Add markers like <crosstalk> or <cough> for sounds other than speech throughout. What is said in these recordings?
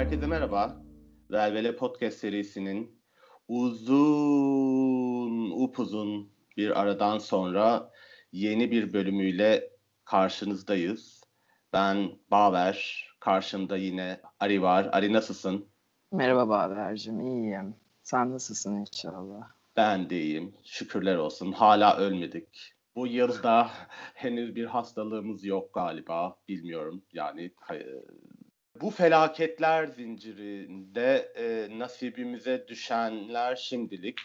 Herkese merhaba. Velvele Podcast serisinin uzun, upuzun bir aradan sonra yeni bir bölümüyle karşınızdayız. Ben Baver, karşımda yine Ari var. Ari nasılsın? Merhaba Baver'cim, iyiyim. Sen nasılsın inşallah? Ben de iyiyim. Şükürler olsun. Hala ölmedik. Bu yılda <laughs> henüz bir hastalığımız yok galiba. Bilmiyorum. Yani bu felaketler zincirinde e, nasibimize düşenler şimdilik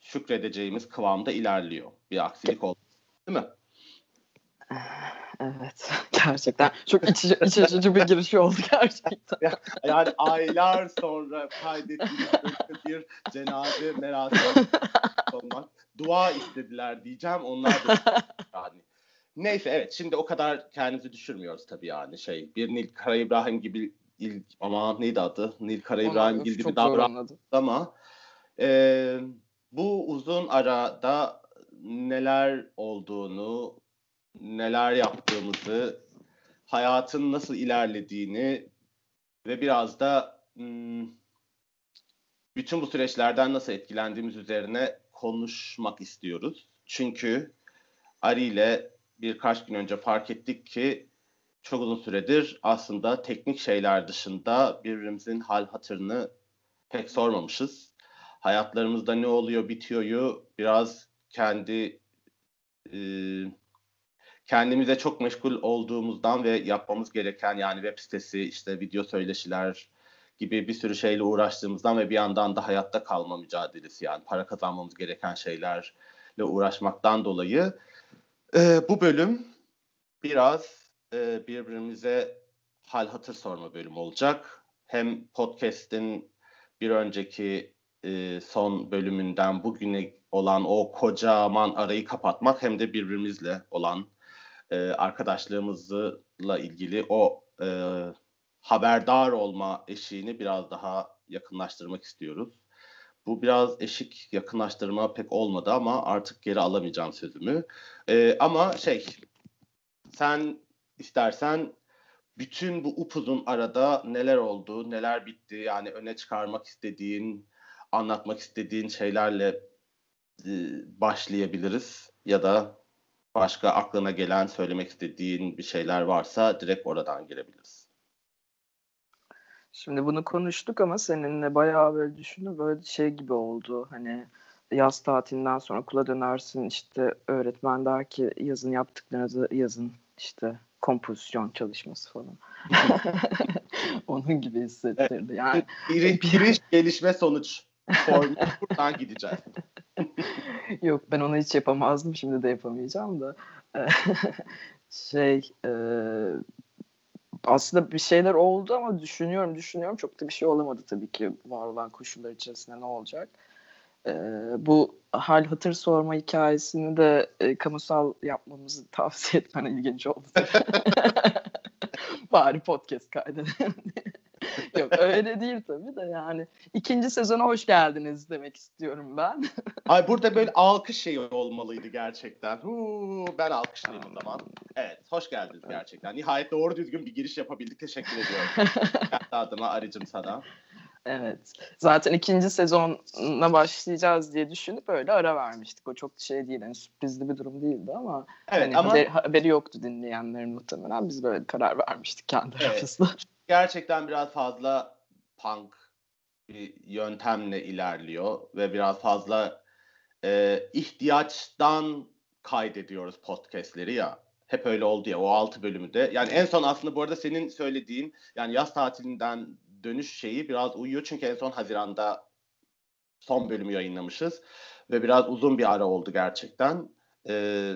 şükredeceğimiz kıvamda ilerliyor. Bir aksilik oldu. Değil mi? Evet. <laughs> Gerçekten çok iç, iç açıcı bir giriş oldu gerçekten. Yani aylar sonra kaydettiğimiz bir cenaze merasimi olmak. Dua istediler diyeceğim. Onlar da yani. <laughs> Neyse evet şimdi o kadar kendimizi düşürmüyoruz tabii yani şey. Bir Nil Kara İbrahim gibi il, ama neydi adı? Nil Kara İbrahim gibi bir davranmadı ama e, bu uzun arada neler olduğunu neler yaptığımızı, hayatın nasıl ilerlediğini ve biraz da hmm, bütün bu süreçlerden nasıl etkilendiğimiz üzerine konuşmak istiyoruz. Çünkü Ari ile birkaç gün önce fark ettik ki çok uzun süredir aslında teknik şeyler dışında birbirimizin hal hatırını pek sormamışız. Hayatlarımızda ne oluyor bitiyoryu biraz kendi e, kendimize çok meşgul olduğumuzdan ve yapmamız gereken yani web sitesi, işte video söyleşiler gibi bir sürü şeyle uğraştığımızdan ve bir yandan da hayatta kalma mücadelesi yani para kazanmamız gereken şeylerle uğraşmaktan dolayı e, bu bölüm biraz e, birbirimize hal hatır sorma bölümü olacak. Hem podcast'in bir önceki e, son bölümünden bugüne olan o kocaman arayı kapatmak hem de birbirimizle olan e, arkadaşlığımızla ilgili o e, haberdar olma eşiğini biraz daha yakınlaştırmak istiyoruz. Bu biraz eşik yakınlaştırma pek olmadı ama artık geri alamayacağım sözümü. E, ama şey, sen istersen bütün bu upuzun arada neler oldu, neler bitti, yani öne çıkarmak istediğin, anlatmak istediğin şeylerle e, başlayabiliriz ya da başka aklına gelen söylemek istediğin bir şeyler varsa direkt oradan girebiliriz. Şimdi bunu konuştuk ama seninle bayağı böyle düşündüm böyle şey gibi oldu hani yaz tatilinden sonra okula dönersin işte öğretmen der ki yazın yaptıklarınızı yazın işte kompozisyon çalışması falan. <laughs> Onun gibi hissettirdi. Yani bir, bir <laughs> gelişme sonuç formu buradan gideceğiz. <laughs> Yok ben onu hiç yapamazdım. Şimdi de yapamayacağım da. şey e, aslında bir şeyler oldu ama düşünüyorum düşünüyorum çok da bir şey olamadı tabii ki var olan koşullar içerisinde ne olacak. E, bu hal hatır sorma hikayesini de e, kamusal yapmamızı <laughs> tavsiye etmen ilginç oldu. <laughs> Bari podcast kaydedelim <laughs> Yok öyle değil tabii de yani. ikinci sezona hoş geldiniz demek istiyorum ben. <laughs> Ay burada böyle alkış şeyi olmalıydı gerçekten. Huu, ben alkışlayayım o zaman. Evet hoş geldiniz gerçekten. Nihayet doğru düzgün bir giriş yapabildik. Teşekkür ediyorum. <laughs> Kendi adıma arıcım sana. Evet. Zaten ikinci sezonla başlayacağız diye düşünüp öyle ara vermiştik. O çok şey değil. Yani sürprizli bir durum değildi ama, evet, hani ama... Haberi, haberi yoktu dinleyenlerin muhtemelen. Biz böyle karar vermiştik kendi evet. aramızda gerçekten biraz fazla punk bir yöntemle ilerliyor ve biraz fazla e, ihtiyaçtan kaydediyoruz podcastleri ya. Hep öyle oldu ya o altı bölümü de. Yani en son aslında bu arada senin söylediğin yani yaz tatilinden dönüş şeyi biraz uyuyor. Çünkü en son Haziran'da son bölümü yayınlamışız. Ve biraz uzun bir ara oldu gerçekten. Ee,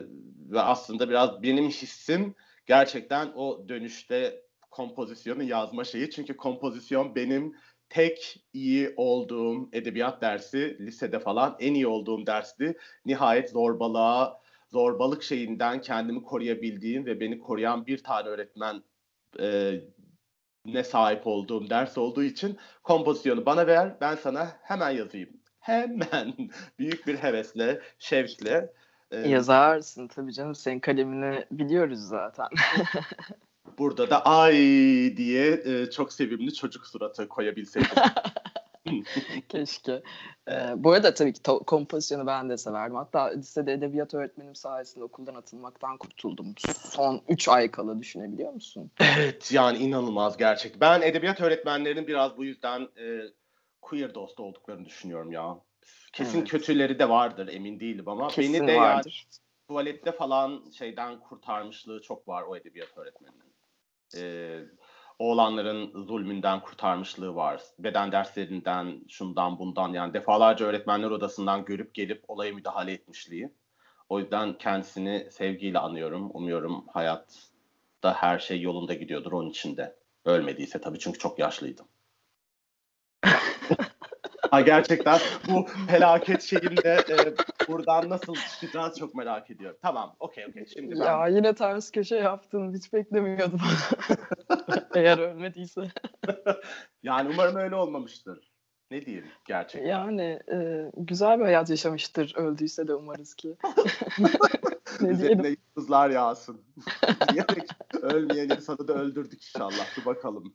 ve aslında biraz benim hissim gerçekten o dönüşte kompozisyonu yazma şeyi. Çünkü kompozisyon benim tek iyi olduğum edebiyat dersi lisede falan en iyi olduğum dersti. Nihayet zorbalığa, zorbalık şeyinden kendimi koruyabildiğim ve beni koruyan bir tane öğretmen e, ne sahip olduğum ders olduğu için kompozisyonu bana ver ben sana hemen yazayım. Hemen <laughs> büyük bir hevesle, şevkle. E, Yazarsın tabii canım senin kalemini biliyoruz zaten. <laughs> Burada da ay diye e, çok sevimli çocuk suratı koyabilseydim. <laughs> <laughs> Keşke. Ee, bu arada tabii ki to- kompozisyonu ben de severdim. Hatta lisede edebiyat öğretmenim sayesinde okuldan atılmaktan kurtuldum. Son 3 ay kala düşünebiliyor musun? Evet yani inanılmaz gerçek. Ben edebiyat öğretmenlerinin biraz bu yüzden e, queer dost olduklarını düşünüyorum ya. Kesin Evet. kötüleri de vardır emin değilim ama Kesin beni de yani vardır. tuvalette falan şeyden kurtarmışlığı çok var o edebiyat öğretmeninin. Ee, oğlanların zulmünden kurtarmışlığı var. Beden derslerinden, şundan bundan yani defalarca öğretmenler odasından görüp gelip olaya müdahale etmişliği. O yüzden kendisini sevgiyle anıyorum. Umuyorum hayatta her şey yolunda gidiyordur onun için de. Ölmediyse tabii çünkü çok yaşlıydım. <laughs> Ha, gerçekten bu felaket şeyinde e, buradan nasıl çıkacağız çok merak ediyorum. Tamam, okey okey. Şimdi ben Ya yine ters köşe yaptın. Hiç beklemiyordum. <laughs> Eğer ölmediyse. <laughs> yani umarım öyle olmamıştır. Ne diyeyim gerçekten. Yani e, güzel bir hayat yaşamıştır. Öldüyse de umarız ki. <laughs> ne Üzerine yıldızlar yağsın. Diyerek ölmeyen insanı da öldürdük inşallah. Bir bakalım.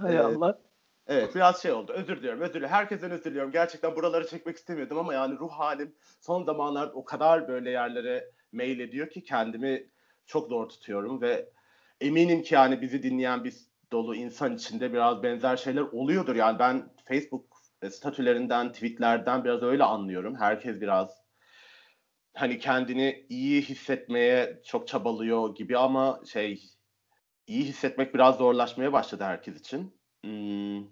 Hay Evet. Allah. Evet biraz şey oldu. Özür diliyorum. Özür diliyorum. Herkesten özür diliyorum. Gerçekten buraları çekmek istemiyordum ama yani ruh halim son zamanlarda o kadar böyle yerlere mail ediyor ki kendimi çok zor tutuyorum ve eminim ki yani bizi dinleyen bir dolu insan içinde biraz benzer şeyler oluyordur. Yani ben Facebook statülerinden, tweetlerden biraz öyle anlıyorum. Herkes biraz hani kendini iyi hissetmeye çok çabalıyor gibi ama şey iyi hissetmek biraz zorlaşmaya başladı herkes için. Hmm.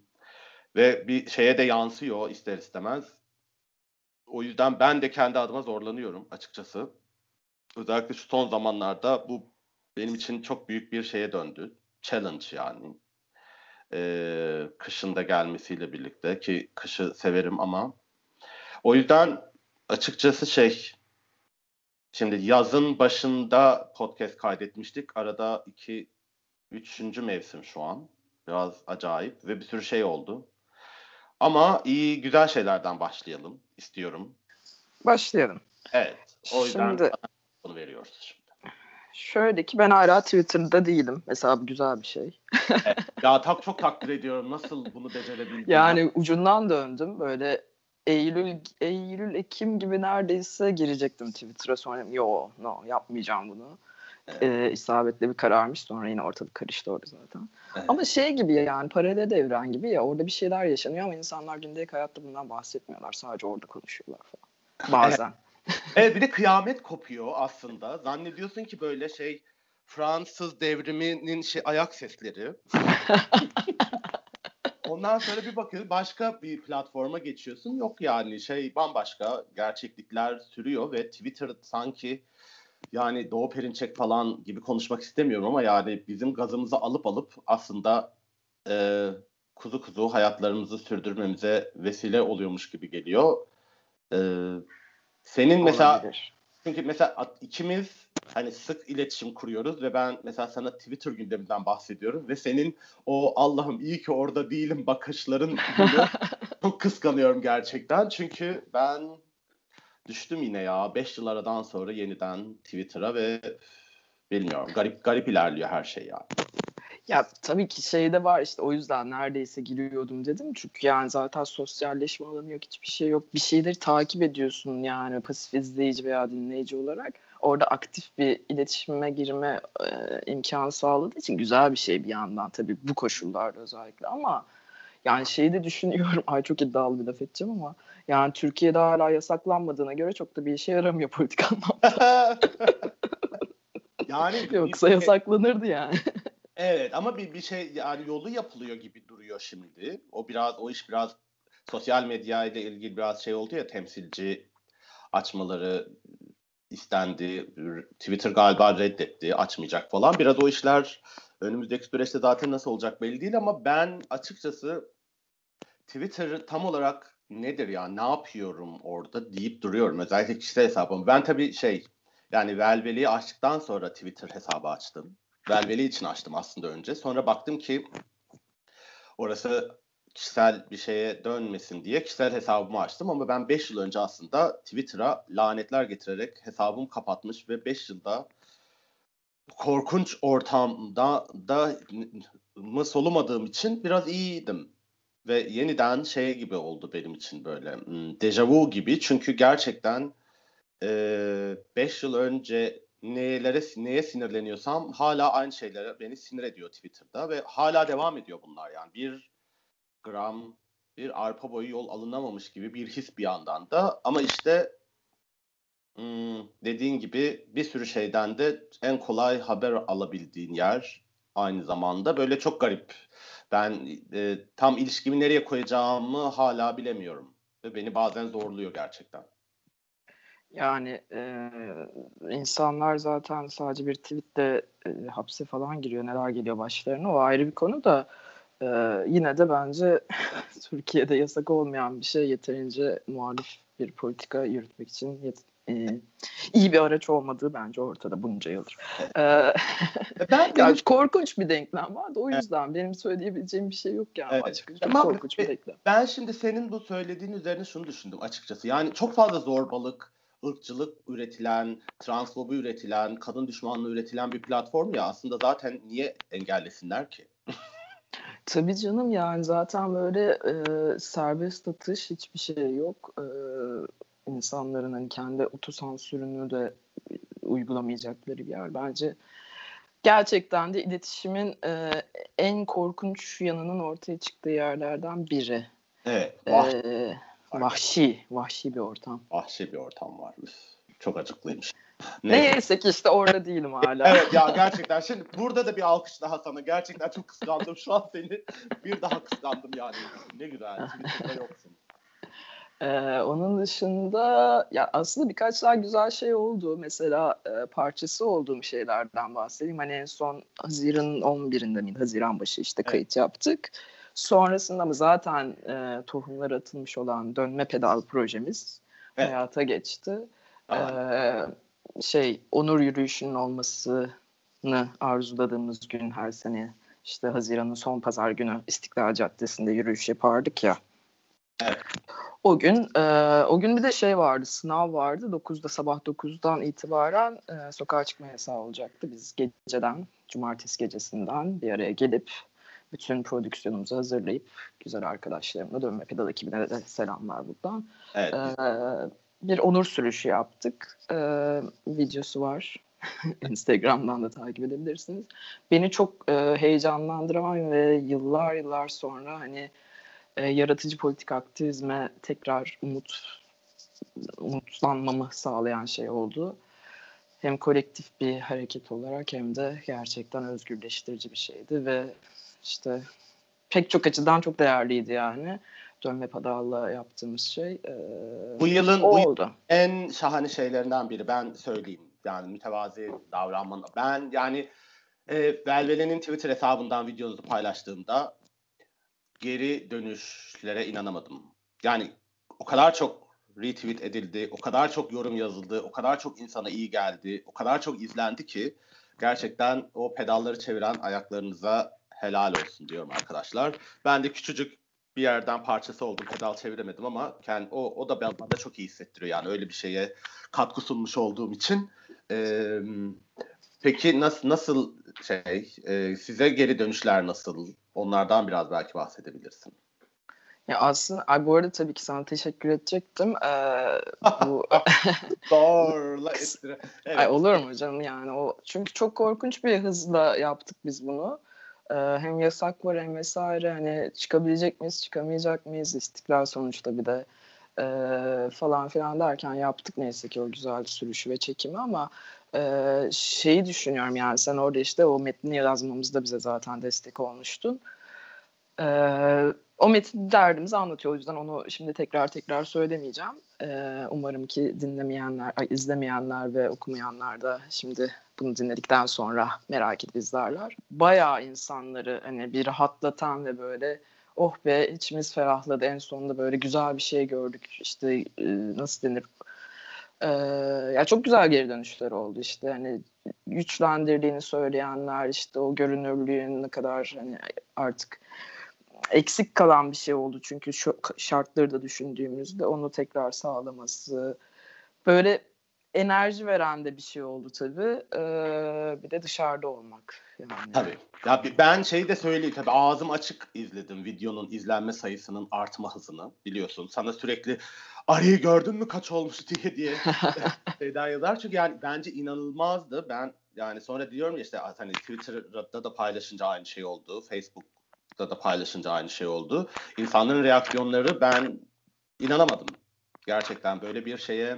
Ve bir şeye de yansıyor ister istemez. O yüzden ben de kendi adıma zorlanıyorum açıkçası. Özellikle şu son zamanlarda bu benim için çok büyük bir şeye döndü. Challenge yani. Ee, kışın gelmesiyle birlikte ki kışı severim ama o yüzden açıkçası şey şimdi yazın başında podcast kaydetmiştik. Arada iki üçüncü mevsim şu an. Biraz acayip ve bir sürü şey oldu. Ama iyi güzel şeylerden başlayalım istiyorum. Başlayalım. Evet. O yüzden Şimdi bunu veriyoruz şimdi. şöyle ki ben hala Twitter'da değilim. Mesela bu güzel bir şey. Evet. <laughs> Ya tak çok takdir ediyorum. Nasıl bunu becerebildin? Yani ucundan döndüm. Böyle Eylül, Eylül, Ekim gibi neredeyse girecektim Twitter'a. Sonra yo no yapmayacağım bunu. Evet. Ee, isabetli bir kararmış. Sonra yine ortalık karıştı orada zaten. Evet. Ama şey gibi yani paralel evren gibi ya orada bir şeyler yaşanıyor ama insanlar gündelik hayatta bundan bahsetmiyorlar. Sadece orada konuşuyorlar falan. Bazen. <laughs> Evet bir de kıyamet kopuyor aslında. Zannediyorsun ki böyle şey Fransız devriminin şey ayak sesleri. <laughs> Ondan sonra bir bakıyorsun başka bir platforma geçiyorsun. Yok yani şey bambaşka gerçeklikler sürüyor ve Twitter sanki yani Doğu Perinçek falan gibi konuşmak istemiyorum ama yani bizim gazımızı alıp alıp aslında e, kuzu kuzu hayatlarımızı sürdürmemize vesile oluyormuş gibi geliyor. E, senin mesela çünkü mesela ikimiz hani sık iletişim kuruyoruz ve ben mesela sana Twitter gündeminden bahsediyorum ve senin o Allah'ım iyi ki orada değilim bakışların <laughs> çok kıskanıyorum gerçekten. Çünkü ben düştüm yine ya 5 yıl aradan sonra yeniden Twitter'a ve bilmiyorum garip garip ilerliyor her şey ya. Ya tabii ki şey de var işte o yüzden neredeyse giriyordum dedim. Çünkü yani zaten sosyalleşme alanı yok hiçbir şey yok. Bir şeyleri takip ediyorsun yani pasif izleyici veya dinleyici olarak. Orada aktif bir iletişime girme e, imkanı sağladığı için güzel bir şey bir yandan tabii bu koşullarda özellikle ama yani şeyi de düşünüyorum. <laughs> Ay çok iddialı bir laf edeceğim ama yani Türkiye'de hala yasaklanmadığına göre çok da bir işe yaramıyor politik <laughs> anlamda. yani Yoksa bir- yasaklanırdı yani. <laughs> Evet ama bir bir şey yani yolu yapılıyor gibi duruyor şimdi. O biraz o iş biraz sosyal medya ile ilgili biraz şey oldu ya temsilci açmaları istendi. Twitter galiba reddetti, açmayacak falan. Biraz o işler önümüzdeki süreçte zaten nasıl olacak belli değil ama ben açıkçası Twitter tam olarak nedir ya, ne yapıyorum orada deyip duruyorum. Özellikle kişisel hesabım. Ben tabii şey yani Velveli'yi açtıktan sonra Twitter hesabı açtım. Velveli için açtım aslında önce. Sonra baktım ki orası kişisel bir şeye dönmesin diye kişisel hesabımı açtım ama ben 5 yıl önce aslında Twitter'a lanetler getirerek hesabımı kapatmış ve 5 yılda korkunç ortamda da mı solumadığım için biraz iyiydim. Ve yeniden şey gibi oldu benim için böyle hmm, dejavu gibi. Çünkü gerçekten 5 e, yıl önce nelere neye sinirleniyorsam hala aynı şeylere beni sinir ediyor Twitter'da ve hala devam ediyor bunlar yani bir gram bir arpa boyu yol alınamamış gibi bir his bir yandan da ama işte hmm, dediğin gibi bir sürü şeyden de en kolay haber alabildiğin yer aynı zamanda böyle çok garip. Ben e, tam ilişkimi nereye koyacağımı hala bilemiyorum ve beni bazen zorluyor gerçekten. Yani e, insanlar zaten sadece bir tweetle e, hapse falan giriyor. Neler geliyor başlarına o ayrı bir konu da e, yine de bence <laughs> Türkiye'de yasak olmayan bir şey yeterince muhalif bir politika yürütmek için yet- e, iyi bir araç olmadığı bence ortada bunca yıldır. Ee, ben <laughs> yani korkunç bir denklem vardı. O yüzden evet. benim söyleyebileceğim bir şey yok yani evet. açıkçası. Çok korkunç bir denklem. Ben şimdi senin bu söylediğin üzerine şunu düşündüm açıkçası. Yani çok fazla zorbalık, ırkçılık üretilen, transfobi üretilen, kadın düşmanlığı üretilen bir platform ya aslında zaten niye engellesinler ki? <laughs> Tabii canım yani zaten böyle e, serbest atış hiçbir şey yok. E, insanların hani kendi otosansürünü de uygulamayacakları bir yer. Bence gerçekten de iletişimin e, en korkunç yanının ortaya çıktığı yerlerden biri. Evet. Vah ee, vahşi, vahşi bir ortam. Vahşi bir ortam var. Çok acıklıymış. <laughs> Neyse ki işte orada değilim hala. evet ya gerçekten. Şimdi burada da bir alkış daha sana. Gerçekten çok kıskandım şu an seni. Bir daha kıskandım yani. Ne güzel. Twitter'da yoksun. Ee, onun dışında ya aslında birkaç daha güzel şey oldu. Mesela e, parçası olduğum şeylerden bahsedeyim. Hani en son Haziran'ın 11'inde miydi? Haziran başı işte kayıt evet. yaptık. Sonrasında mı zaten e, tohumlar atılmış olan dönme pedal projemiz evet. hayata geçti. Ee, şey onur yürüyüşünün olmasını arzuladığımız gün her sene işte Haziran'ın son pazar günü İstiklal Caddesi'nde yürüyüş yapardık ya. O gün e, o gün bir de şey vardı sınav vardı 9'da sabah 9'dan itibaren e, sokağa çıkma yasağı olacaktı. Biz geceden cumartesi gecesinden bir araya gelip bütün prodüksiyonumuzu hazırlayıp güzel arkadaşlarımla dönme pedal ekibine de selamlar buradan. Evet. E, bir onur sürüşü yaptık. E, videosu var. <laughs> Instagram'dan da takip edebilirsiniz. Beni çok e, heyecanlandıran ve yıllar yıllar sonra hani e, yaratıcı politik aktivizme tekrar umut umutlanmamı sağlayan şey oldu. Hem kolektif bir hareket olarak hem de gerçekten özgürleştirici bir şeydi ve işte pek çok açıdan çok değerliydi yani. Dönme pedalla yaptığımız şey. E, bu yılın bu oldu. en şahane şeylerinden biri ben söyleyeyim. Yani mütevazi davranmanın. Ben yani e, Velvele'nin Twitter hesabından videonuzu paylaştığımda geri dönüşlere inanamadım. Yani o kadar çok retweet edildi, o kadar çok yorum yazıldı, o kadar çok insana iyi geldi, o kadar çok izlendi ki gerçekten o pedalları çeviren ayaklarınıza helal olsun diyorum arkadaşlar. Ben de küçücük bir yerden parçası oldum. Pedal çeviremedim ama kendi, o, o da bana çok iyi hissettiriyor. Yani öyle bir şeye katkı sunmuş olduğum için. Ee, peki nasıl nasıl şey e, size geri dönüşler nasıl? Onlardan biraz belki bahsedebilirsin. Ya aslında ay bu arada tabii ki sana teşekkür edecektim. Ee, <laughs> bu <laughs> Zorla ettire. Evet. Ay olur mu canım yani o çünkü çok korkunç bir hızla yaptık biz bunu. Ee, hem yasak var hem vesaire hani çıkabilecek miyiz çıkamayacak mıyız istiklal sonuçta bir de e, falan filan derken yaptık neyse ki o güzel sürüşü ve çekimi ama e, şeyi düşünüyorum yani sen orada işte o metni yazmamızda bize zaten destek olmuştun. E, o metin derdimizi anlatıyor o yüzden onu şimdi tekrar tekrar söylemeyeceğim. E, umarım ki dinlemeyenler, izlemeyenler ve okumayanlar da şimdi bunu dinledikten sonra merak edip izlerler. Bayağı insanları hani bir rahatlatan ve böyle oh be içimiz ferahladı en sonunda böyle güzel bir şey gördük işte nasıl denir ee, ya çok güzel geri dönüşler oldu işte. Hani güçlendirdiğini söyleyenler işte o görünürlüğün ne kadar hani artık eksik kalan bir şey oldu. Çünkü şu şartları da düşündüğümüzde onu tekrar sağlaması böyle enerji veren de bir şey oldu tabii. Ee, bir de dışarıda olmak. Yani. Tabii. Ya ben şeyi de söyleyeyim tabii ağzım açık izledim videonun izlenme sayısının artma hızını biliyorsun. Sana sürekli arayı gördün mü kaç olmuş diye diye <laughs> şeyden yazar. Çünkü yani bence inanılmazdı. Ben yani sonra diyorum ya işte hani Twitter'da da paylaşınca aynı şey oldu. Facebook'ta da paylaşınca aynı şey oldu. İnsanların reaksiyonları ben inanamadım. Gerçekten böyle bir şeye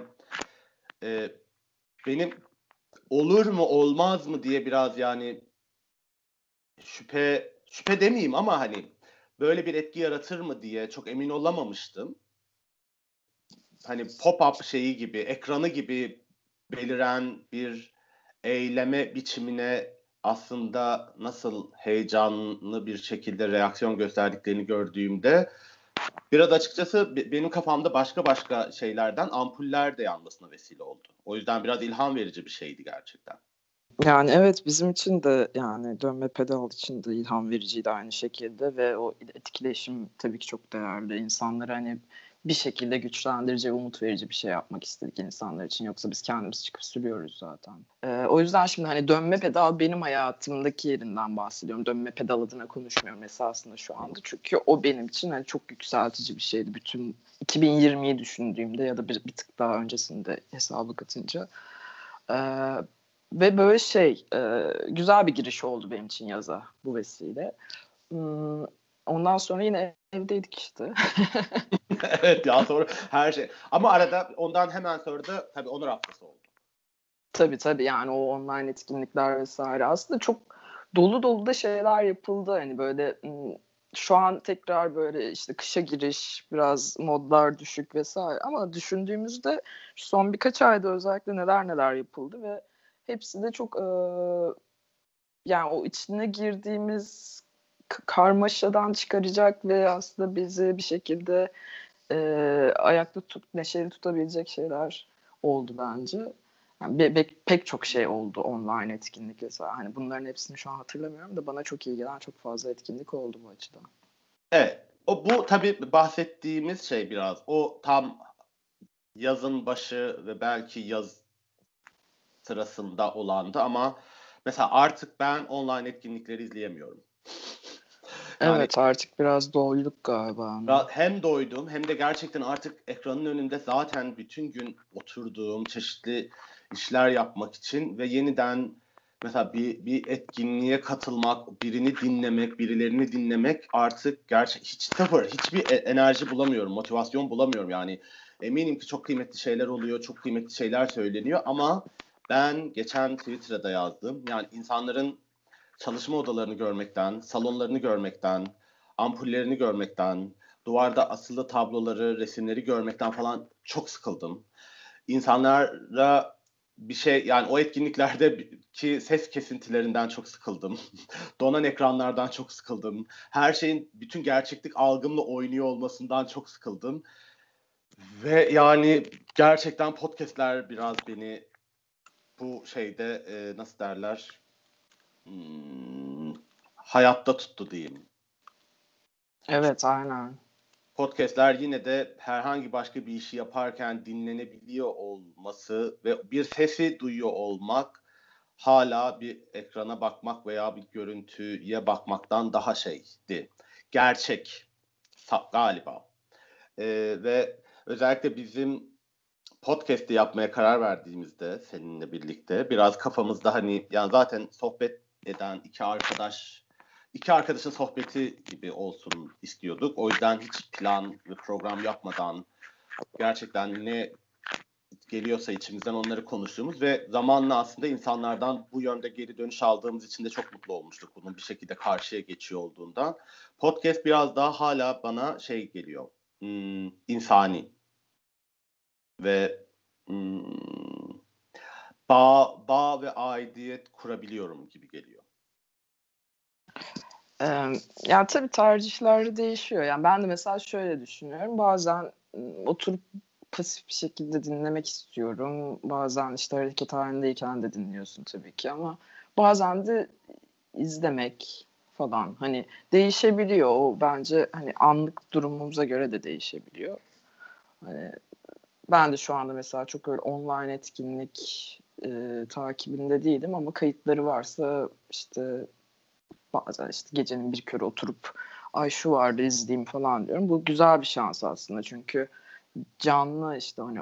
e, benim olur mu olmaz mı diye biraz yani şüphe şüphe demeyeyim ama hani böyle bir etki yaratır mı diye çok emin olamamıştım. Hani pop-up şeyi gibi, ekranı gibi beliren bir eyleme biçimine aslında nasıl heyecanlı bir şekilde reaksiyon gösterdiklerini gördüğümde biraz açıkçası benim kafamda başka başka şeylerden ampuller de yanmasına vesile oldu. O yüzden biraz ilham verici bir şeydi gerçekten. Yani evet bizim için de yani dönme pedal için de ilham vericiydi aynı şekilde ve o etkileşim tabii ki çok değerli. İnsanları hani bir şekilde güçlendirici, umut verici bir şey yapmak istedik insanlar için. Yoksa biz kendimiz çıkıp sürüyoruz zaten. Ee, o yüzden şimdi hani dönme pedal benim hayatımdaki yerinden bahsediyorum. Dönme pedal adına konuşmuyorum esasında şu anda. Çünkü o benim için hani çok yükseltici bir şeydi. Bütün 2020'yi düşündüğümde ya da bir, bir tık daha öncesinde hesabı katınca. Ee, ve böyle şey e, güzel bir giriş oldu benim için yaza bu vesile. Hmm, ondan sonra yine evdeydik işte. <laughs> <laughs> evet ya sonra her şey. Ama arada ondan hemen sonra da tabii onur haftası oldu. Tabii tabii yani o online etkinlikler vesaire. Aslında çok dolu dolu da şeyler yapıldı. Hani böyle şu an tekrar böyle işte kışa giriş, biraz modlar düşük vesaire. Ama düşündüğümüzde son birkaç ayda özellikle neler neler yapıldı ve hepsi de çok e, yani o içine girdiğimiz karmaşadan çıkaracak ve aslında bizi bir şekilde e, ayakta tut, neşeli tutabilecek şeyler oldu bence. Yani be, be, pek çok şey oldu online etkinlik vesaire. Hani bunların hepsini şu an hatırlamıyorum da bana çok iyi gelen çok fazla etkinlik oldu bu açıdan. Evet. O bu tabii bahsettiğimiz şey biraz o tam yazın başı ve belki yaz sırasında olandı ama mesela artık ben online etkinlikleri izleyemiyorum. Yani, evet artık biraz doyduk galiba. Hem doydum hem de gerçekten artık ekranın önünde zaten bütün gün oturduğum çeşitli işler yapmak için ve yeniden mesela bir, bir etkinliğe katılmak, birini dinlemek, birilerini dinlemek artık gerçek hiç sıfır, hiçbir e, enerji bulamıyorum, motivasyon bulamıyorum yani. Eminim ki çok kıymetli şeyler oluyor, çok kıymetli şeyler söyleniyor ama ben geçen Twitter'da yazdım. Yani insanların çalışma odalarını görmekten, salonlarını görmekten, ampullerini görmekten, duvarda asılı tabloları, resimleri görmekten falan çok sıkıldım. İnsanlara bir şey yani o etkinliklerde ki ses kesintilerinden çok sıkıldım. <laughs> Donan ekranlardan çok sıkıldım. Her şeyin bütün gerçeklik algımla oynuyor olmasından çok sıkıldım. Ve yani gerçekten podcastler biraz beni bu şeyde e, nasıl derler hmm, hayatta tuttu diyeyim. Evet aynen. Podcast'ler yine de herhangi başka bir işi yaparken dinlenebiliyor olması ve bir sesi duyuyor olmak hala bir ekrana bakmak veya bir görüntüye bakmaktan daha şeydi. Gerçek galiba. Ee, ve özellikle bizim podcast'i yapmaya karar verdiğimizde seninle birlikte biraz kafamızda hani yani zaten sohbet eden iki arkadaş iki arkadaşın sohbeti gibi olsun istiyorduk. O yüzden hiç plan ve program yapmadan gerçekten ne geliyorsa içimizden onları konuştuğumuz ve zamanla aslında insanlardan bu yönde geri dönüş aldığımız için de çok mutlu olmuştuk bunun bir şekilde karşıya geçiyor olduğundan. Podcast biraz daha hala bana şey geliyor. Hmm, insani ve hmm, bağ, bağ ve aidiyet kurabiliyorum gibi geliyor. Ee, ya tabii tercihler değişiyor. Yani ben de mesela şöyle düşünüyorum. Bazen oturup pasif bir şekilde dinlemek istiyorum. Bazen işte hareket halindeyken de dinliyorsun tabii ki ama bazen de izlemek falan hani değişebiliyor o bence hani anlık durumumuza göre de değişebiliyor. Hani ben de şu anda mesela çok öyle online etkinlik e, takibinde değilim ama kayıtları varsa işte bazen işte gecenin bir körü oturup ay şu vardı izleyeyim falan diyorum. Bu güzel bir şans aslında çünkü canlı işte hani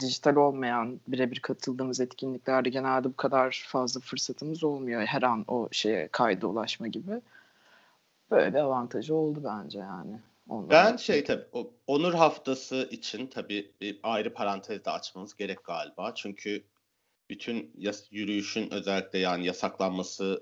dijital olmayan birebir katıldığımız etkinliklerde genelde bu kadar fazla fırsatımız olmuyor. Her an o şeye kayda ulaşma gibi. Böyle bir avantajı oldu bence yani. Ondan ben şey tabii Onur Haftası için tabii bir ayrı parantez de açmamız gerek galiba. Çünkü bütün yas- yürüyüşün özellikle yani yasaklanmasıyla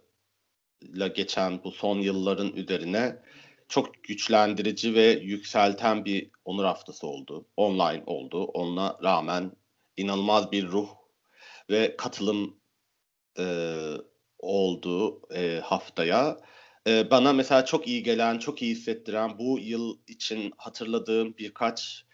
geçen bu son yılların üzerine çok güçlendirici ve yükselten bir onur haftası oldu. Online oldu. Ona rağmen inanılmaz bir ruh ve katılım e, oldu e, haftaya. E, bana mesela çok iyi gelen, çok iyi hissettiren bu yıl için hatırladığım birkaç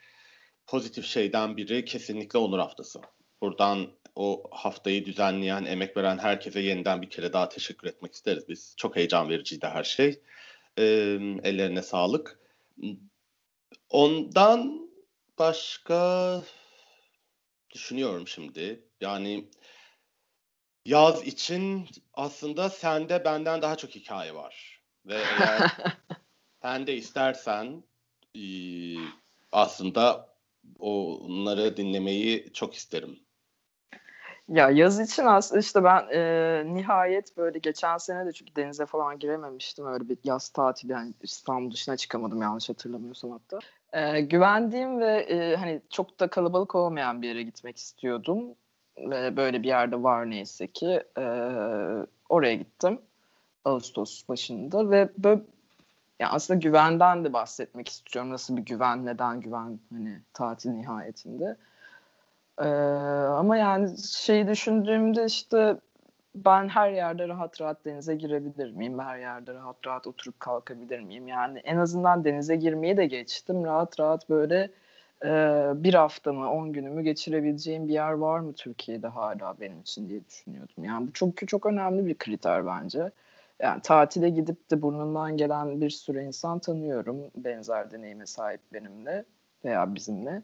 pozitif şeyden biri kesinlikle onur haftası. Buradan o haftayı düzenleyen, emek veren herkese yeniden bir kere daha teşekkür etmek isteriz biz. Çok heyecan vericiydi her şey. E, ellerine sağlık. Ondan başka düşünüyorum şimdi. Yani yaz için aslında sende benden daha çok hikaye var. Ve eğer <laughs> sen de istersen aslında onları dinlemeyi çok isterim. Ya yaz için aslında işte ben e, nihayet böyle geçen sene de çünkü denize falan girememiştim. Öyle bir yaz tatili yani İstanbul dışına çıkamadım yanlış hatırlamıyorsam hatta. E, güvendiğim ve e, hani çok da kalabalık olmayan bir yere gitmek istiyordum. Ve böyle bir yerde var neyse ki. E, oraya gittim. Ağustos başında ve böyle ya aslında güvenden de bahsetmek istiyorum. Nasıl bir güven, neden güven hani tatil nihayetinde. Ee, ama yani şeyi düşündüğümde işte ben her yerde rahat rahat denize girebilir miyim? Her yerde rahat rahat oturup kalkabilir miyim? Yani en azından denize girmeyi de geçtim. Rahat rahat böyle e, bir haftamı, on günümü geçirebileceğim bir yer var mı Türkiye'de hala benim için diye düşünüyordum. Yani bu çok çok önemli bir kriter bence. Yani tatile gidip de burnundan gelen bir sürü insan tanıyorum benzer deneyime sahip benimle veya bizimle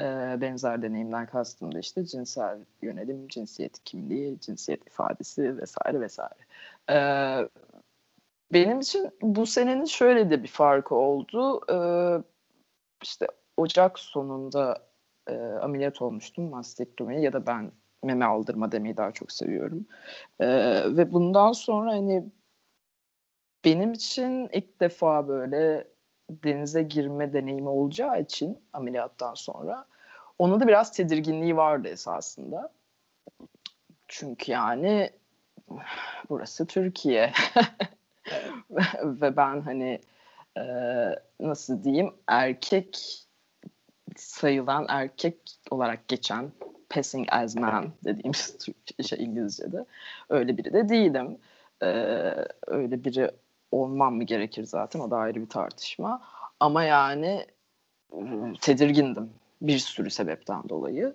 e, benzer deneyimden kastım da işte cinsel yönelim, cinsiyet kimliği, cinsiyet ifadesi vesaire vesaire. E, benim için bu senenin şöyle de bir farkı oldu. E, işte Ocak sonunda e, ameliyat olmuştum mastektomi ya da ben meme aldırma demeyi daha çok seviyorum. E, ve bundan sonra hani benim için ilk defa böyle denize girme deneyimi olacağı için ameliyattan sonra ona da biraz tedirginliği vardı esasında. Çünkü yani burası Türkiye <laughs> ve ben hani e, nasıl diyeyim erkek sayılan erkek olarak geçen passing as man dediğimiz şey İngilizce'de öyle biri de değilim. Ee, öyle biri olmam mı gerekir zaten o da ayrı bir tartışma. Ama yani tedirgindim bir sürü sebepten dolayı.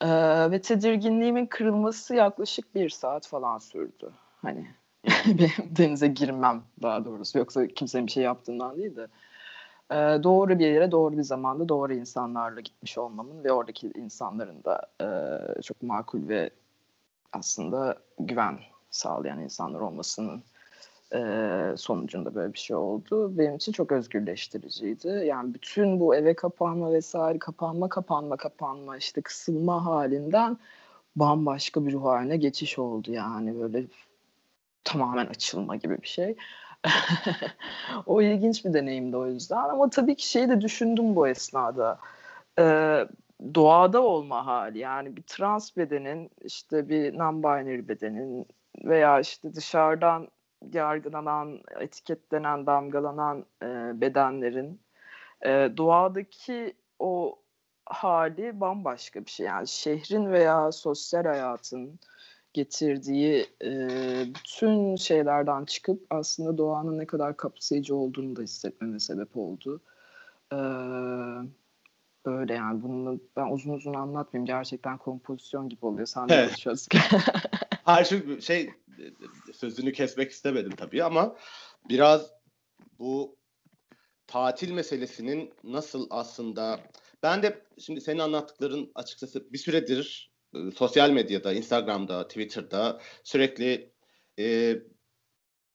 Ee, ve tedirginliğimin kırılması yaklaşık bir saat falan sürdü. Hani <laughs> denize girmem daha doğrusu. Yoksa kimsenin bir şey yaptığından değil de. Ee, doğru bir yere doğru bir zamanda doğru insanlarla gitmiş olmamın ve oradaki insanların da e, çok makul ve aslında güven sağlayan insanlar olmasının e, sonucunda böyle bir şey oldu. Benim için çok özgürleştiriciydi. Yani bütün bu eve kapanma vesaire kapanma kapanma kapanma işte kısılma halinden bambaşka bir ruh haline geçiş oldu yani böyle tamamen açılma gibi bir şey. <laughs> o ilginç bir deneyimdi o yüzden ama tabii ki şeyi de düşündüm bu esnada. Ee, doğada olma hali yani bir trans bedenin işte bir non-binary bedenin veya işte dışarıdan yargılanan, etiketlenen, damgalanan e, bedenlerin e, doğadaki o hali bambaşka bir şey. Yani şehrin veya sosyal hayatın getirdiği e, bütün şeylerden çıkıp aslında doğanın ne kadar kapsayıcı olduğunu da hissetmeme sebep oldu. E, böyle yani bunu ben uzun uzun anlatmayayım. Gerçekten kompozisyon gibi oluyor. Sen de evet. Her <laughs> şey, şey sözünü kesmek istemedim tabii ama biraz bu tatil meselesinin nasıl aslında Ben de şimdi senin anlattıkların açıkçası bir süredir e, sosyal medyada, Instagram'da, Twitter'da sürekli e,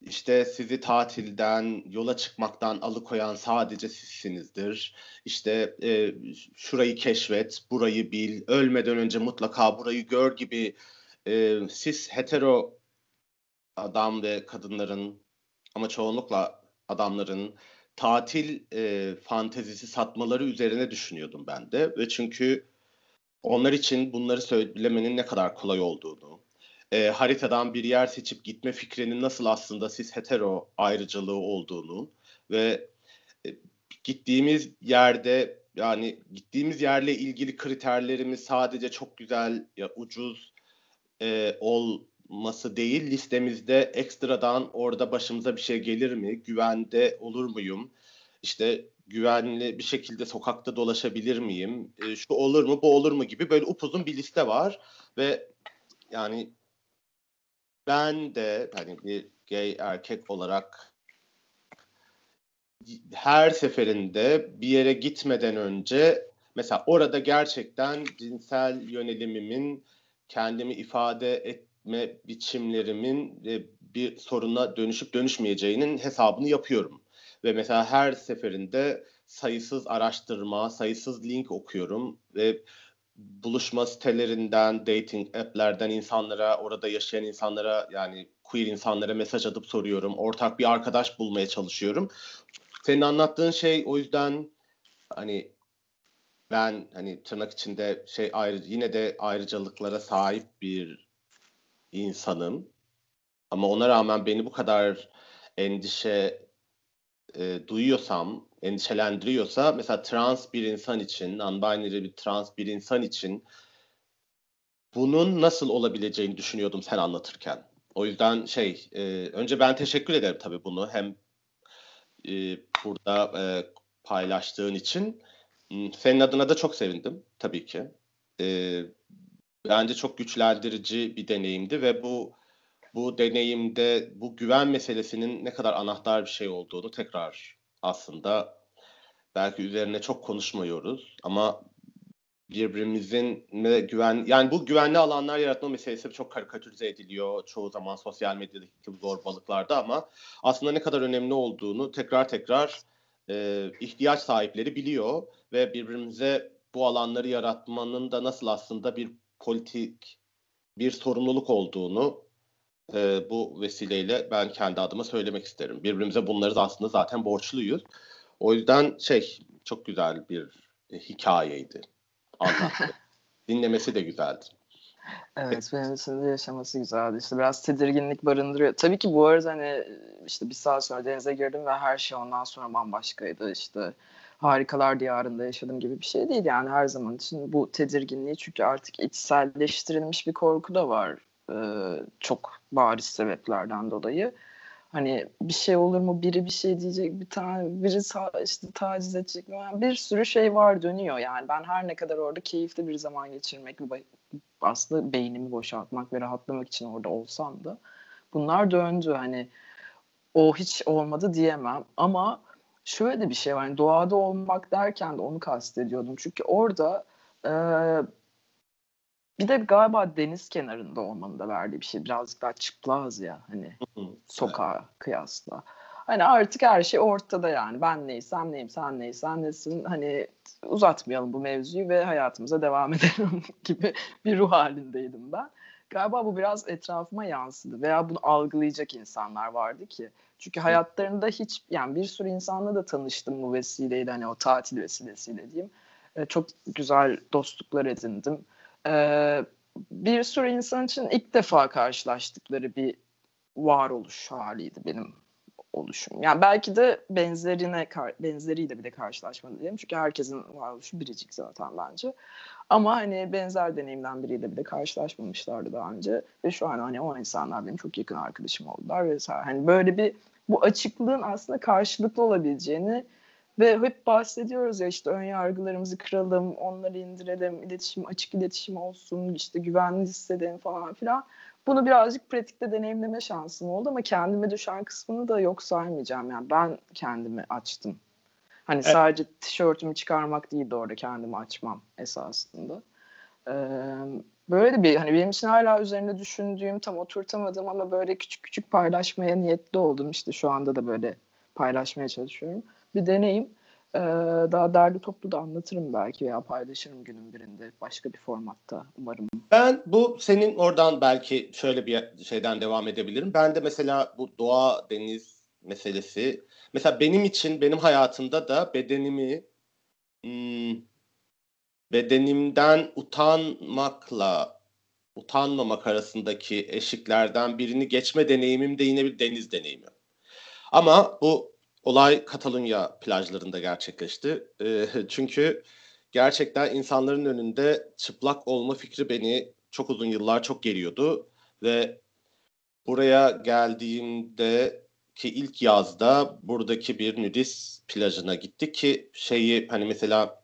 işte sizi tatilden, yola çıkmaktan alıkoyan sadece sizsinizdir. İşte e, şurayı keşfet, burayı bil, ölmeden önce mutlaka burayı gör gibi e, siz hetero adam ve kadınların ama çoğunlukla adamların tatil e, fantezisi satmaları üzerine düşünüyordum ben de. Ve çünkü onlar için bunları söylemenin ne kadar kolay olduğunu, e, haritadan bir yer seçip gitme fikrinin nasıl aslında siz hetero ayrıcalığı olduğunu ve e, gittiğimiz yerde yani gittiğimiz yerle ilgili kriterlerimiz sadece çok güzel ya ucuz e, olması değil listemizde ekstradan orada başımıza bir şey gelir mi güvende olur muyum işte güvenli bir şekilde sokakta dolaşabilir miyim e, şu olur mu bu olur mu gibi böyle upuzun bir liste var ve yani ben de hani bir gay erkek olarak her seferinde bir yere gitmeden önce mesela orada gerçekten cinsel yönelimimin kendimi ifade etme biçimlerimin e, bir soruna dönüşüp dönüşmeyeceğinin hesabını yapıyorum. Ve mesela her seferinde sayısız araştırma, sayısız link okuyorum ve buluşma sitelerinden, dating app'lerden insanlara, orada yaşayan insanlara yani queer insanlara mesaj atıp soruyorum. Ortak bir arkadaş bulmaya çalışıyorum. Senin anlattığın şey o yüzden hani ben hani tırnak içinde şey ayrı yine de ayrıcalıklara sahip bir insanım. Ama ona rağmen beni bu kadar endişe e, duyuyorsam, endişelendiriyorsa mesela trans bir insan için, non-binary bir trans bir insan için bunun nasıl olabileceğini düşünüyordum sen anlatırken. O yüzden şey, e, önce ben teşekkür ederim tabii bunu hem e, burada e, paylaştığın için. Senin adına da çok sevindim tabii ki. E, bence çok güçlendirici bir deneyimdi ve bu bu deneyimde bu güven meselesinin ne kadar anahtar bir şey olduğunu tekrar aslında belki üzerine çok konuşmuyoruz ama birbirimizin ne güven yani bu güvenli alanlar yaratma meselesi çok karikatürize ediliyor çoğu zaman sosyal medyadaki zorbalıklarda ama aslında ne kadar önemli olduğunu tekrar tekrar e, ihtiyaç sahipleri biliyor ve birbirimize bu alanları yaratmanın da nasıl aslında bir politik bir sorumluluk olduğunu e, bu vesileyle ben kendi adıma söylemek isterim. Birbirimize bunları da aslında zaten borçluyuz. O yüzden şey çok güzel bir e, hikayeydi. <laughs> Dinlemesi de güzeldi. Evet benim için de yaşaması güzeldi. İşte biraz tedirginlik barındırıyor. Tabii ki bu arada hani işte bir saat sonra denize girdim ve her şey ondan sonra bambaşkaydı. İşte harikalar diyarında yaşadım gibi bir şey değil. Yani her zaman için bu tedirginliği çünkü artık içselleştirilmiş bir korku da var e, çok bariz sebeplerden dolayı. Hani bir şey olur mu biri bir şey diyecek bir tane biri işte taciz edecek mi yani bir sürü şey var dönüyor yani ben her ne kadar orada keyifli bir zaman geçirmek aslında beynimi boşaltmak ve rahatlamak için orada olsam da bunlar döndü hani o hiç olmadı diyemem ama şöyle de bir şey var yani doğada olmak derken de onu kastediyordum çünkü orada e, bir de galiba deniz kenarında olmanın da verdiği bir şey. Birazcık daha çıplaz ya hani sokağa kıyasla. Hani artık her şey ortada yani. Ben neysem neyim, sen neysen nesin. Hani uzatmayalım bu mevzuyu ve hayatımıza devam <laughs> edelim gibi bir ruh halindeydim ben. Galiba bu biraz etrafıma yansıdı veya bunu algılayacak insanlar vardı ki. Çünkü hayatlarında hiç yani bir sürü insanla da tanıştım bu vesileyle hani o tatil vesilesiyle diyeyim. Ee, çok güzel dostluklar edindim e, bir sürü insan için ilk defa karşılaştıkları bir varoluş haliydi benim oluşum. Yani belki de benzerine benzeriyle bile karşılaşmadı diyelim. Çünkü herkesin varoluşu biricik zaten bence. Ama hani benzer deneyimden biriyle bile karşılaşmamışlardı daha önce. Ve şu an hani o insanlar benim çok yakın arkadaşım oldular vesaire. Hani böyle bir bu açıklığın aslında karşılıklı olabileceğini ve hep bahsediyoruz ya işte ön yargılarımızı kıralım, onları indirelim, iletişim açık iletişim olsun, işte güvenli hissedelim falan filan. Bunu birazcık pratikte deneyimleme şansım oldu ama kendime düşen kısmını da yok saymayacağım. Yani ben kendimi açtım. Hani evet. sadece tişörtümü çıkarmak değil de orada kendimi açmam esasında. Ee, böyle de bir hani benim için hala üzerinde düşündüğüm tam oturtamadım ama böyle küçük küçük paylaşmaya niyetli oldum. İşte şu anda da böyle paylaşmaya çalışıyorum. Bir deneyim. Ee, daha derli toplu da anlatırım belki veya paylaşırım günün birinde başka bir formatta umarım. Ben bu senin oradan belki şöyle bir şeyden devam edebilirim. Ben de mesela bu doğa, deniz meselesi mesela benim için benim hayatımda da bedenimi hmm, bedenimden utanmakla utanmamak arasındaki eşiklerden birini geçme deneyimim de yine bir deniz deneyimi. Ama bu olay Katalunya plajlarında gerçekleşti. E, <laughs> çünkü gerçekten insanların önünde çıplak olma fikri beni çok uzun yıllar çok geriyordu ve buraya geldiğimde ki ilk yazda buradaki bir nudist plajına gittik ki şeyi hani mesela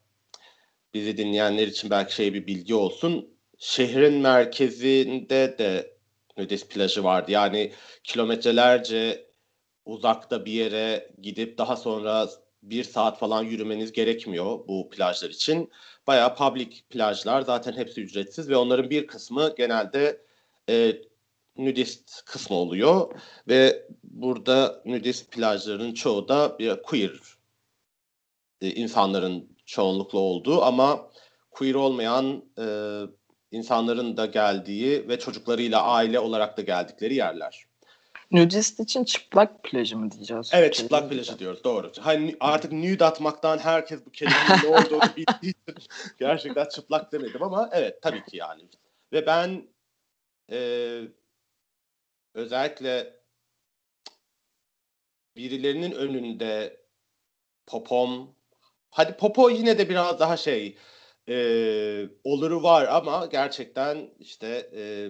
bizi dinleyenler için belki şey bir bilgi olsun. Şehrin merkezinde de nudist plajı vardı. Yani kilometrelerce uzakta bir yere gidip daha sonra bir saat falan yürümeniz gerekmiyor bu plajlar için. Bayağı public plajlar zaten hepsi ücretsiz ve onların bir kısmı genelde e, nudist kısmı oluyor ve burada nudist plajların çoğu da bir queer e, insanların çoğunlukla olduğu ama queer olmayan e, insanların da geldiği ve çocuklarıyla aile olarak da geldikleri yerler. Nudist için çıplak plajı mı diyeceğiz? Evet çıplak plajı diyoruz doğru. Hani artık nude atmaktan herkes bu kelimenin ne olduğunu <laughs> bildiği için gerçekten çıplak demedim ama evet tabii ki yani. Ve ben e, özellikle birilerinin önünde popom hadi popo yine de biraz daha şey e, oluru var ama gerçekten işte e,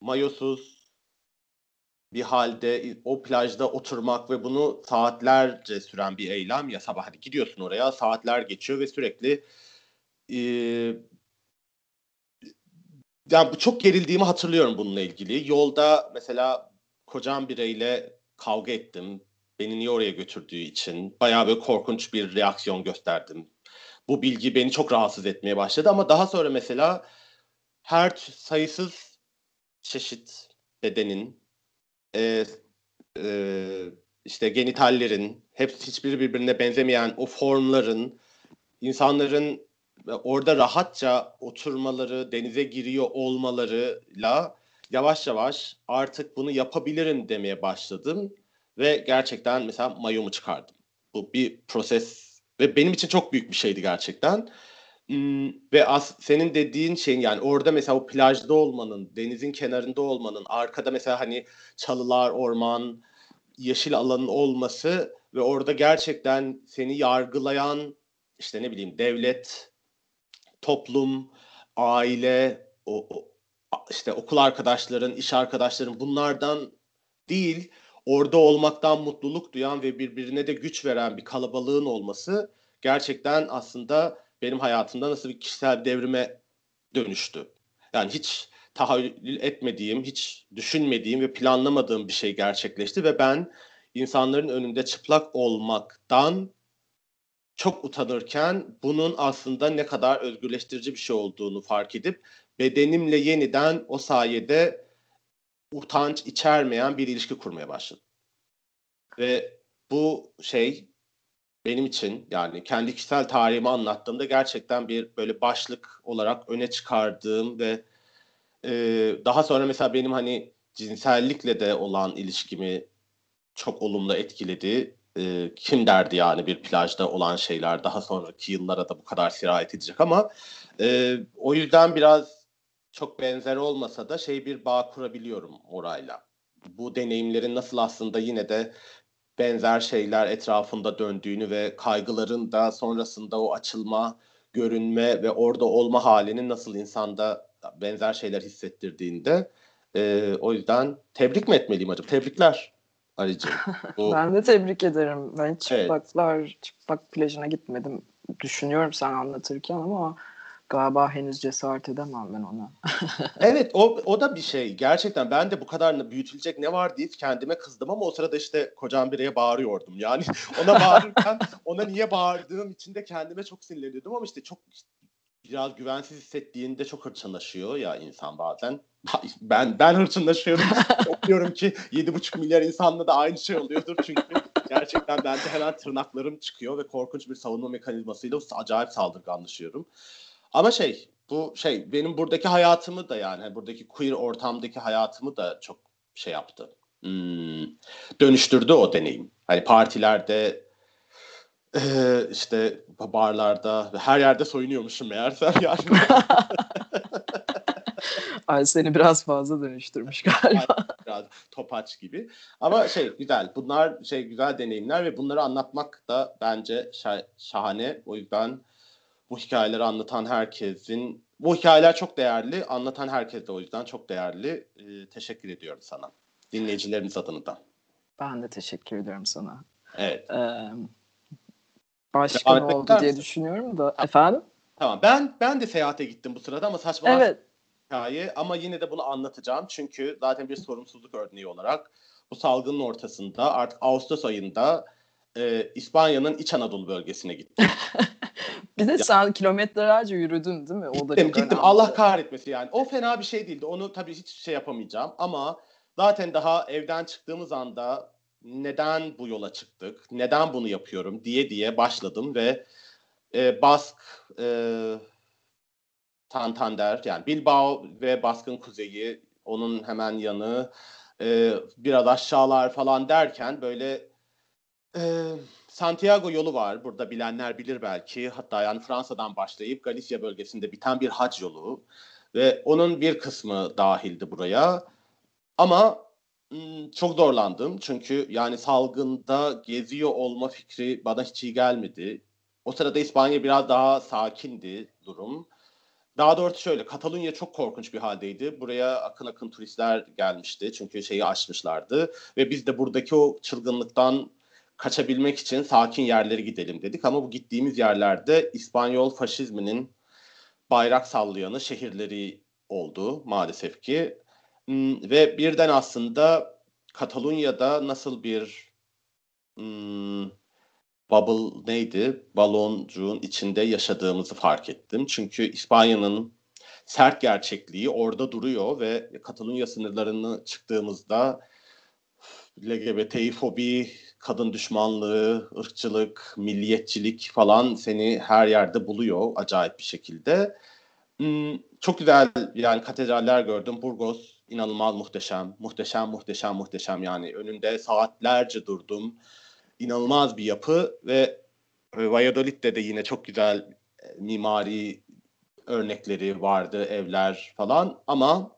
mayosuz bir halde o plajda oturmak ve bunu saatlerce süren bir eylem ya sabah hadi gidiyorsun oraya saatler geçiyor ve sürekli e, yani çok gerildiğimi hatırlıyorum bununla ilgili. Yolda mesela kocam bireyle kavga ettim. Beni niye oraya götürdüğü için. Bayağı böyle korkunç bir reaksiyon gösterdim. Bu bilgi beni çok rahatsız etmeye başladı ama daha sonra mesela her sayısız çeşit bedenin e, e, işte genitallerin hepsi hiçbiri birbirine benzemeyen o formların insanların orada rahatça oturmaları, denize giriyor olmalarıyla yavaş yavaş artık bunu yapabilirim demeye başladım ve gerçekten mesela mayomu çıkardım. Bu bir proses ve benim için çok büyük bir şeydi gerçekten. Hmm, ve as, senin dediğin şeyin yani orada mesela o plajda olmanın, denizin kenarında olmanın, arkada mesela hani çalılar, orman, yeşil alanın olması ve orada gerçekten seni yargılayan işte ne bileyim devlet, toplum, aile, o, o işte okul arkadaşların, iş arkadaşların bunlardan değil orada olmaktan mutluluk duyan ve birbirine de güç veren bir kalabalığın olması gerçekten aslında benim hayatımda nasıl bir kişisel devrime dönüştü. Yani hiç tahayyül etmediğim, hiç düşünmediğim ve planlamadığım bir şey gerçekleşti ve ben insanların önünde çıplak olmaktan çok utanırken bunun aslında ne kadar özgürleştirici bir şey olduğunu fark edip bedenimle yeniden o sayede utanç içermeyen bir ilişki kurmaya başladım. Ve bu şey benim için yani kendi kişisel tarihimi anlattığımda gerçekten bir böyle başlık olarak öne çıkardığım ve e, daha sonra mesela benim hani cinsellikle de olan ilişkimi çok olumlu etkiledi. E, kim derdi yani bir plajda olan şeyler daha sonraki yıllara da bu kadar sirayet edecek ama e, o yüzden biraz çok benzer olmasa da şey bir bağ kurabiliyorum orayla. Bu deneyimlerin nasıl aslında yine de benzer şeyler etrafında döndüğünü ve kaygıların da sonrasında o açılma, görünme ve orada olma halinin nasıl insanda benzer şeyler hissettirdiğinde e, o yüzden tebrik mi etmeliyim acaba? Tebrikler Arıcığım. <laughs> Bu... ben de tebrik ederim. Ben çıplaklar, evet. çıplak plajına gitmedim. Düşünüyorum sen anlatırken ama Galiba henüz cesaret edemem ben ona. <laughs> evet o, o da bir şey. Gerçekten ben de bu kadar büyütülecek ne var diye kendime kızdım ama o sırada işte kocam bireye bağırıyordum. Yani <laughs> ona bağırırken ona niye bağırdığım için de kendime çok sinirleniyordum ama işte çok biraz güvensiz hissettiğinde çok hırçınlaşıyor ya insan bazen. Ben ben hırçınlaşıyorum. <laughs> Okuyorum ki 7,5 milyar insanla da aynı şey oluyordur çünkü gerçekten bende hemen tırnaklarım çıkıyor ve korkunç bir savunma mekanizmasıyla acayip saldırganlaşıyorum. Ama şey bu şey benim buradaki hayatımı da yani hani buradaki queer ortamdaki hayatımı da çok şey yaptı. Hmm, dönüştürdü o deneyim. Hani partilerde işte barlarda her yerde soyunuyormuşum meğersem yani. <laughs> <laughs> Ay seni biraz fazla dönüştürmüş galiba. biraz topaç gibi. Ama şey güzel. Bunlar şey güzel deneyimler ve bunları anlatmak da bence şah- şahane. O yüzden bu hikayeleri anlatan herkesin bu hikayeler çok değerli. Anlatan herkes de o yüzden çok değerli. Ee, teşekkür ediyorum sana. Dinleyicilerimiz adına da. Ben de teşekkür ediyorum sana. Evet. Ee, başka ne oldu diye düşünüyorum da. Efendim? Tamam. Ben ben de seyahate gittim bu sırada ama saçma evet. Hikaye ama yine de bunu anlatacağım. Çünkü zaten bir sorumsuzluk örneği olarak bu salgının ortasında artık Ağustos ayında e, İspanya'nın İç Anadolu bölgesine gittim. <laughs> bir de ya. sen kilometrelerce yürüdün değil mi? O da gittim gittim. Allah kahretmesi yani. O fena bir şey değildi. Onu tabii hiç şey yapamayacağım ama zaten daha evden çıktığımız anda neden bu yola çıktık, neden bunu yapıyorum diye diye başladım ve e, Bask, e, Santander yani Bilbao ve Bask'ın kuzeyi, onun hemen yanı, e, biraz aşağılar falan derken böyle e, Santiago yolu var. Burada bilenler bilir belki. Hatta yani Fransa'dan başlayıp Galicia bölgesinde biten bir hac yolu ve onun bir kısmı dahildi buraya. Ama çok zorlandım çünkü yani salgında geziyor olma fikri bana hiç iyi gelmedi. O sırada İspanya biraz daha sakindi durum. Daha doğrusu şöyle Katalunya çok korkunç bir haldeydi. Buraya akın akın turistler gelmişti çünkü şeyi açmışlardı ve biz de buradaki o çılgınlıktan kaçabilmek için sakin yerlere gidelim dedik ama bu gittiğimiz yerlerde İspanyol faşizminin bayrak sallayanı şehirleri oldu maalesef ki. Hmm, ve birden aslında Katalunya'da nasıl bir hmm, bubble neydi? Baloncuğun içinde yaşadığımızı fark ettim. Çünkü İspanya'nın sert gerçekliği orada duruyor ve Katalunya sınırlarını çıktığımızda LGBTİ fobi, kadın düşmanlığı, ırkçılık, milliyetçilik falan seni her yerde buluyor acayip bir şekilde. Hmm, çok güzel yani katedraller gördüm. Burgos inanılmaz muhteşem, muhteşem, muhteşem, muhteşem yani önünde saatlerce durdum. İnanılmaz bir yapı ve Valladolid'de de yine çok güzel e, mimari örnekleri vardı, evler falan ama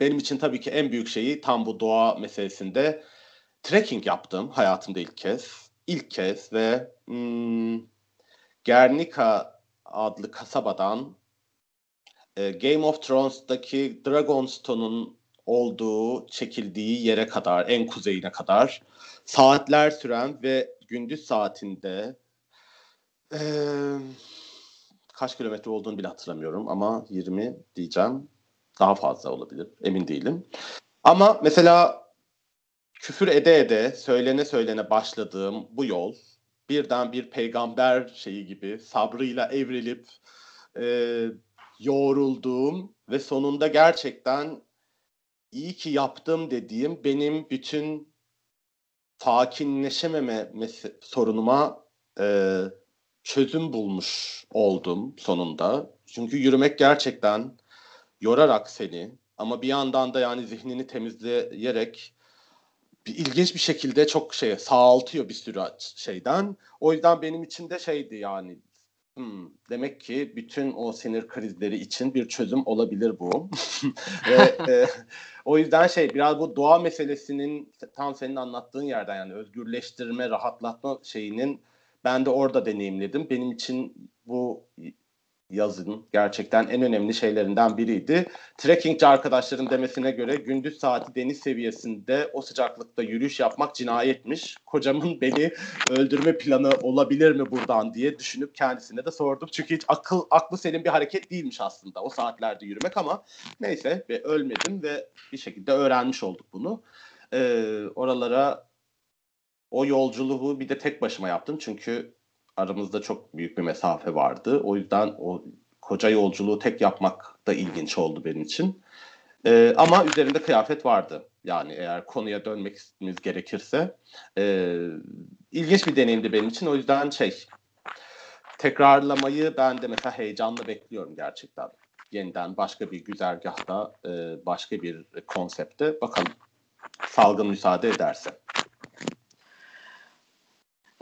benim için tabii ki en büyük şeyi tam bu doğa meselesinde trekking yaptım hayatımda ilk kez. İlk kez ve hmm, Guernica adlı kasabadan e, Game of Thrones'daki Dragonstone'un olduğu, çekildiği yere kadar, en kuzeyine kadar saatler süren ve gündüz saatinde e, kaç kilometre olduğunu bile hatırlamıyorum ama 20 diyeceğim. Daha fazla olabilir. Emin değilim. Ama mesela küfür ede ede, söylene söylene başladığım bu yol birden bir peygamber şeyi gibi sabrıyla evrilip e, yoğrulduğum ve sonunda gerçekten iyi ki yaptım dediğim benim bütün sakinleşememe sorunuma e, çözüm bulmuş oldum sonunda. Çünkü yürümek gerçekten yorarak seni ama bir yandan da yani zihnini temizleyerek bir ilginç bir şekilde çok şey sağaltıyor bir sürü şeyden. O yüzden benim için de şeydi yani Hmm, demek ki bütün o sinir krizleri için bir çözüm olabilir bu. <laughs> Ve <laughs> e, o yüzden şey biraz bu doğa meselesinin tam senin anlattığın yerden yani özgürleştirme, rahatlatma şeyinin ben de orada deneyimledim. Benim için bu yazın gerçekten en önemli şeylerinden biriydi. Trekkingci arkadaşların demesine göre gündüz saati deniz seviyesinde o sıcaklıkta yürüyüş yapmak cinayetmiş. Kocamın beni öldürme planı olabilir mi buradan diye düşünüp kendisine de sordum. Çünkü hiç akıl aklı senin bir hareket değilmiş aslında o saatlerde yürümek ama neyse ve ölmedim ve bir şekilde öğrenmiş olduk bunu. Ee, oralara o yolculuğu bir de tek başıma yaptım çünkü aramızda çok büyük bir mesafe vardı. O yüzden o koca yolculuğu tek yapmak da ilginç oldu benim için. Ee, ama üzerinde kıyafet vardı. Yani eğer konuya dönmek gerekirse e, ilginç bir deneyimdi benim için. O yüzden şey tekrarlamayı ben de mesela heyecanla bekliyorum gerçekten. Yeniden başka bir güzergahta, e, başka bir konsepte bakalım salgın müsaade ederse.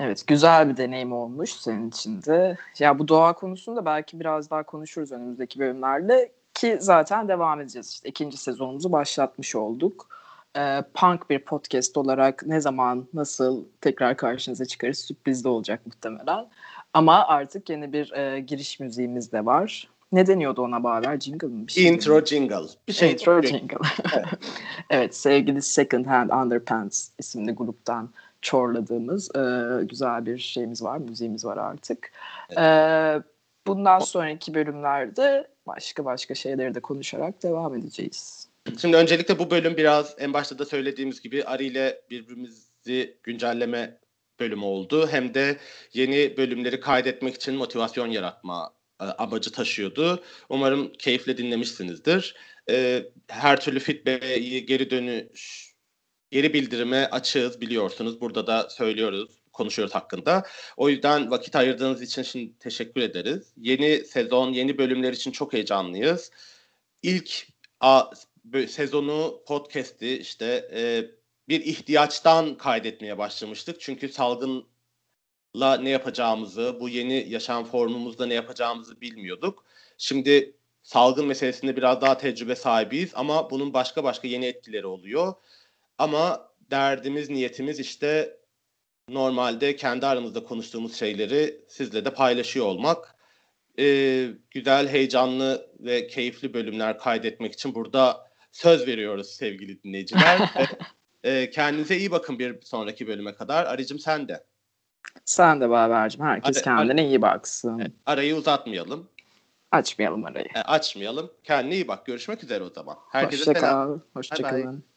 Evet güzel bir deneyim olmuş senin için de. Ya bu doğa konusunda belki biraz daha konuşuruz önümüzdeki bölümlerle ki zaten devam edeceğiz. İşte ikinci sezonumuzu başlatmış olduk. Ee, punk bir podcast olarak ne zaman nasıl tekrar karşınıza çıkarız sürpriz de olacak muhtemelen. Ama artık yeni bir e, giriş müziğimiz de var. Ne deniyordu ona bağlar? Jingle mı? Bir şey Intro deniyordu? jingle. Bir şey Intro jingle. evet. <laughs> evet sevgili Second Hand Underpants isimli gruptan çorladığımız e, güzel bir şeyimiz var, müziğimiz var artık. Evet. E, bundan sonraki bölümlerde başka başka şeyleri de konuşarak devam edeceğiz. Şimdi öncelikle bu bölüm biraz en başta da söylediğimiz gibi Ari ile birbirimizi güncelleme bölümü oldu. Hem de yeni bölümleri kaydetmek için motivasyon yaratma e, amacı taşıyordu. Umarım keyifle dinlemişsinizdir. E, her türlü feedback'i, geri dönüş geri bildirime açığız biliyorsunuz. Burada da söylüyoruz, konuşuyoruz hakkında. O yüzden vakit ayırdığınız için şimdi teşekkür ederiz. Yeni sezon, yeni bölümler için çok heyecanlıyız. İlk a, sezonu podcast'i işte e, bir ihtiyaçtan kaydetmeye başlamıştık. Çünkü salgınla ne yapacağımızı, bu yeni yaşam formumuzda ne yapacağımızı bilmiyorduk. Şimdi salgın meselesinde biraz daha tecrübe sahibiyiz ama bunun başka başka yeni etkileri oluyor. Ama derdimiz, niyetimiz işte normalde kendi aramızda konuştuğumuz şeyleri sizle de paylaşıyor olmak. Ee, güzel, heyecanlı ve keyifli bölümler kaydetmek için burada söz veriyoruz sevgili dinleyiciler. <laughs> e, kendinize iyi bakın bir sonraki bölüme kadar. Arıcım sen de. Sen de Baber'cim. Herkes Ar- kendine ar- iyi baksın. arayı uzatmayalım. Açmayalım arayı. E, açmayalım. Kendine iyi bak. Görüşmek üzere o zaman. Herkese Hoşça selam. Hoşçakalın.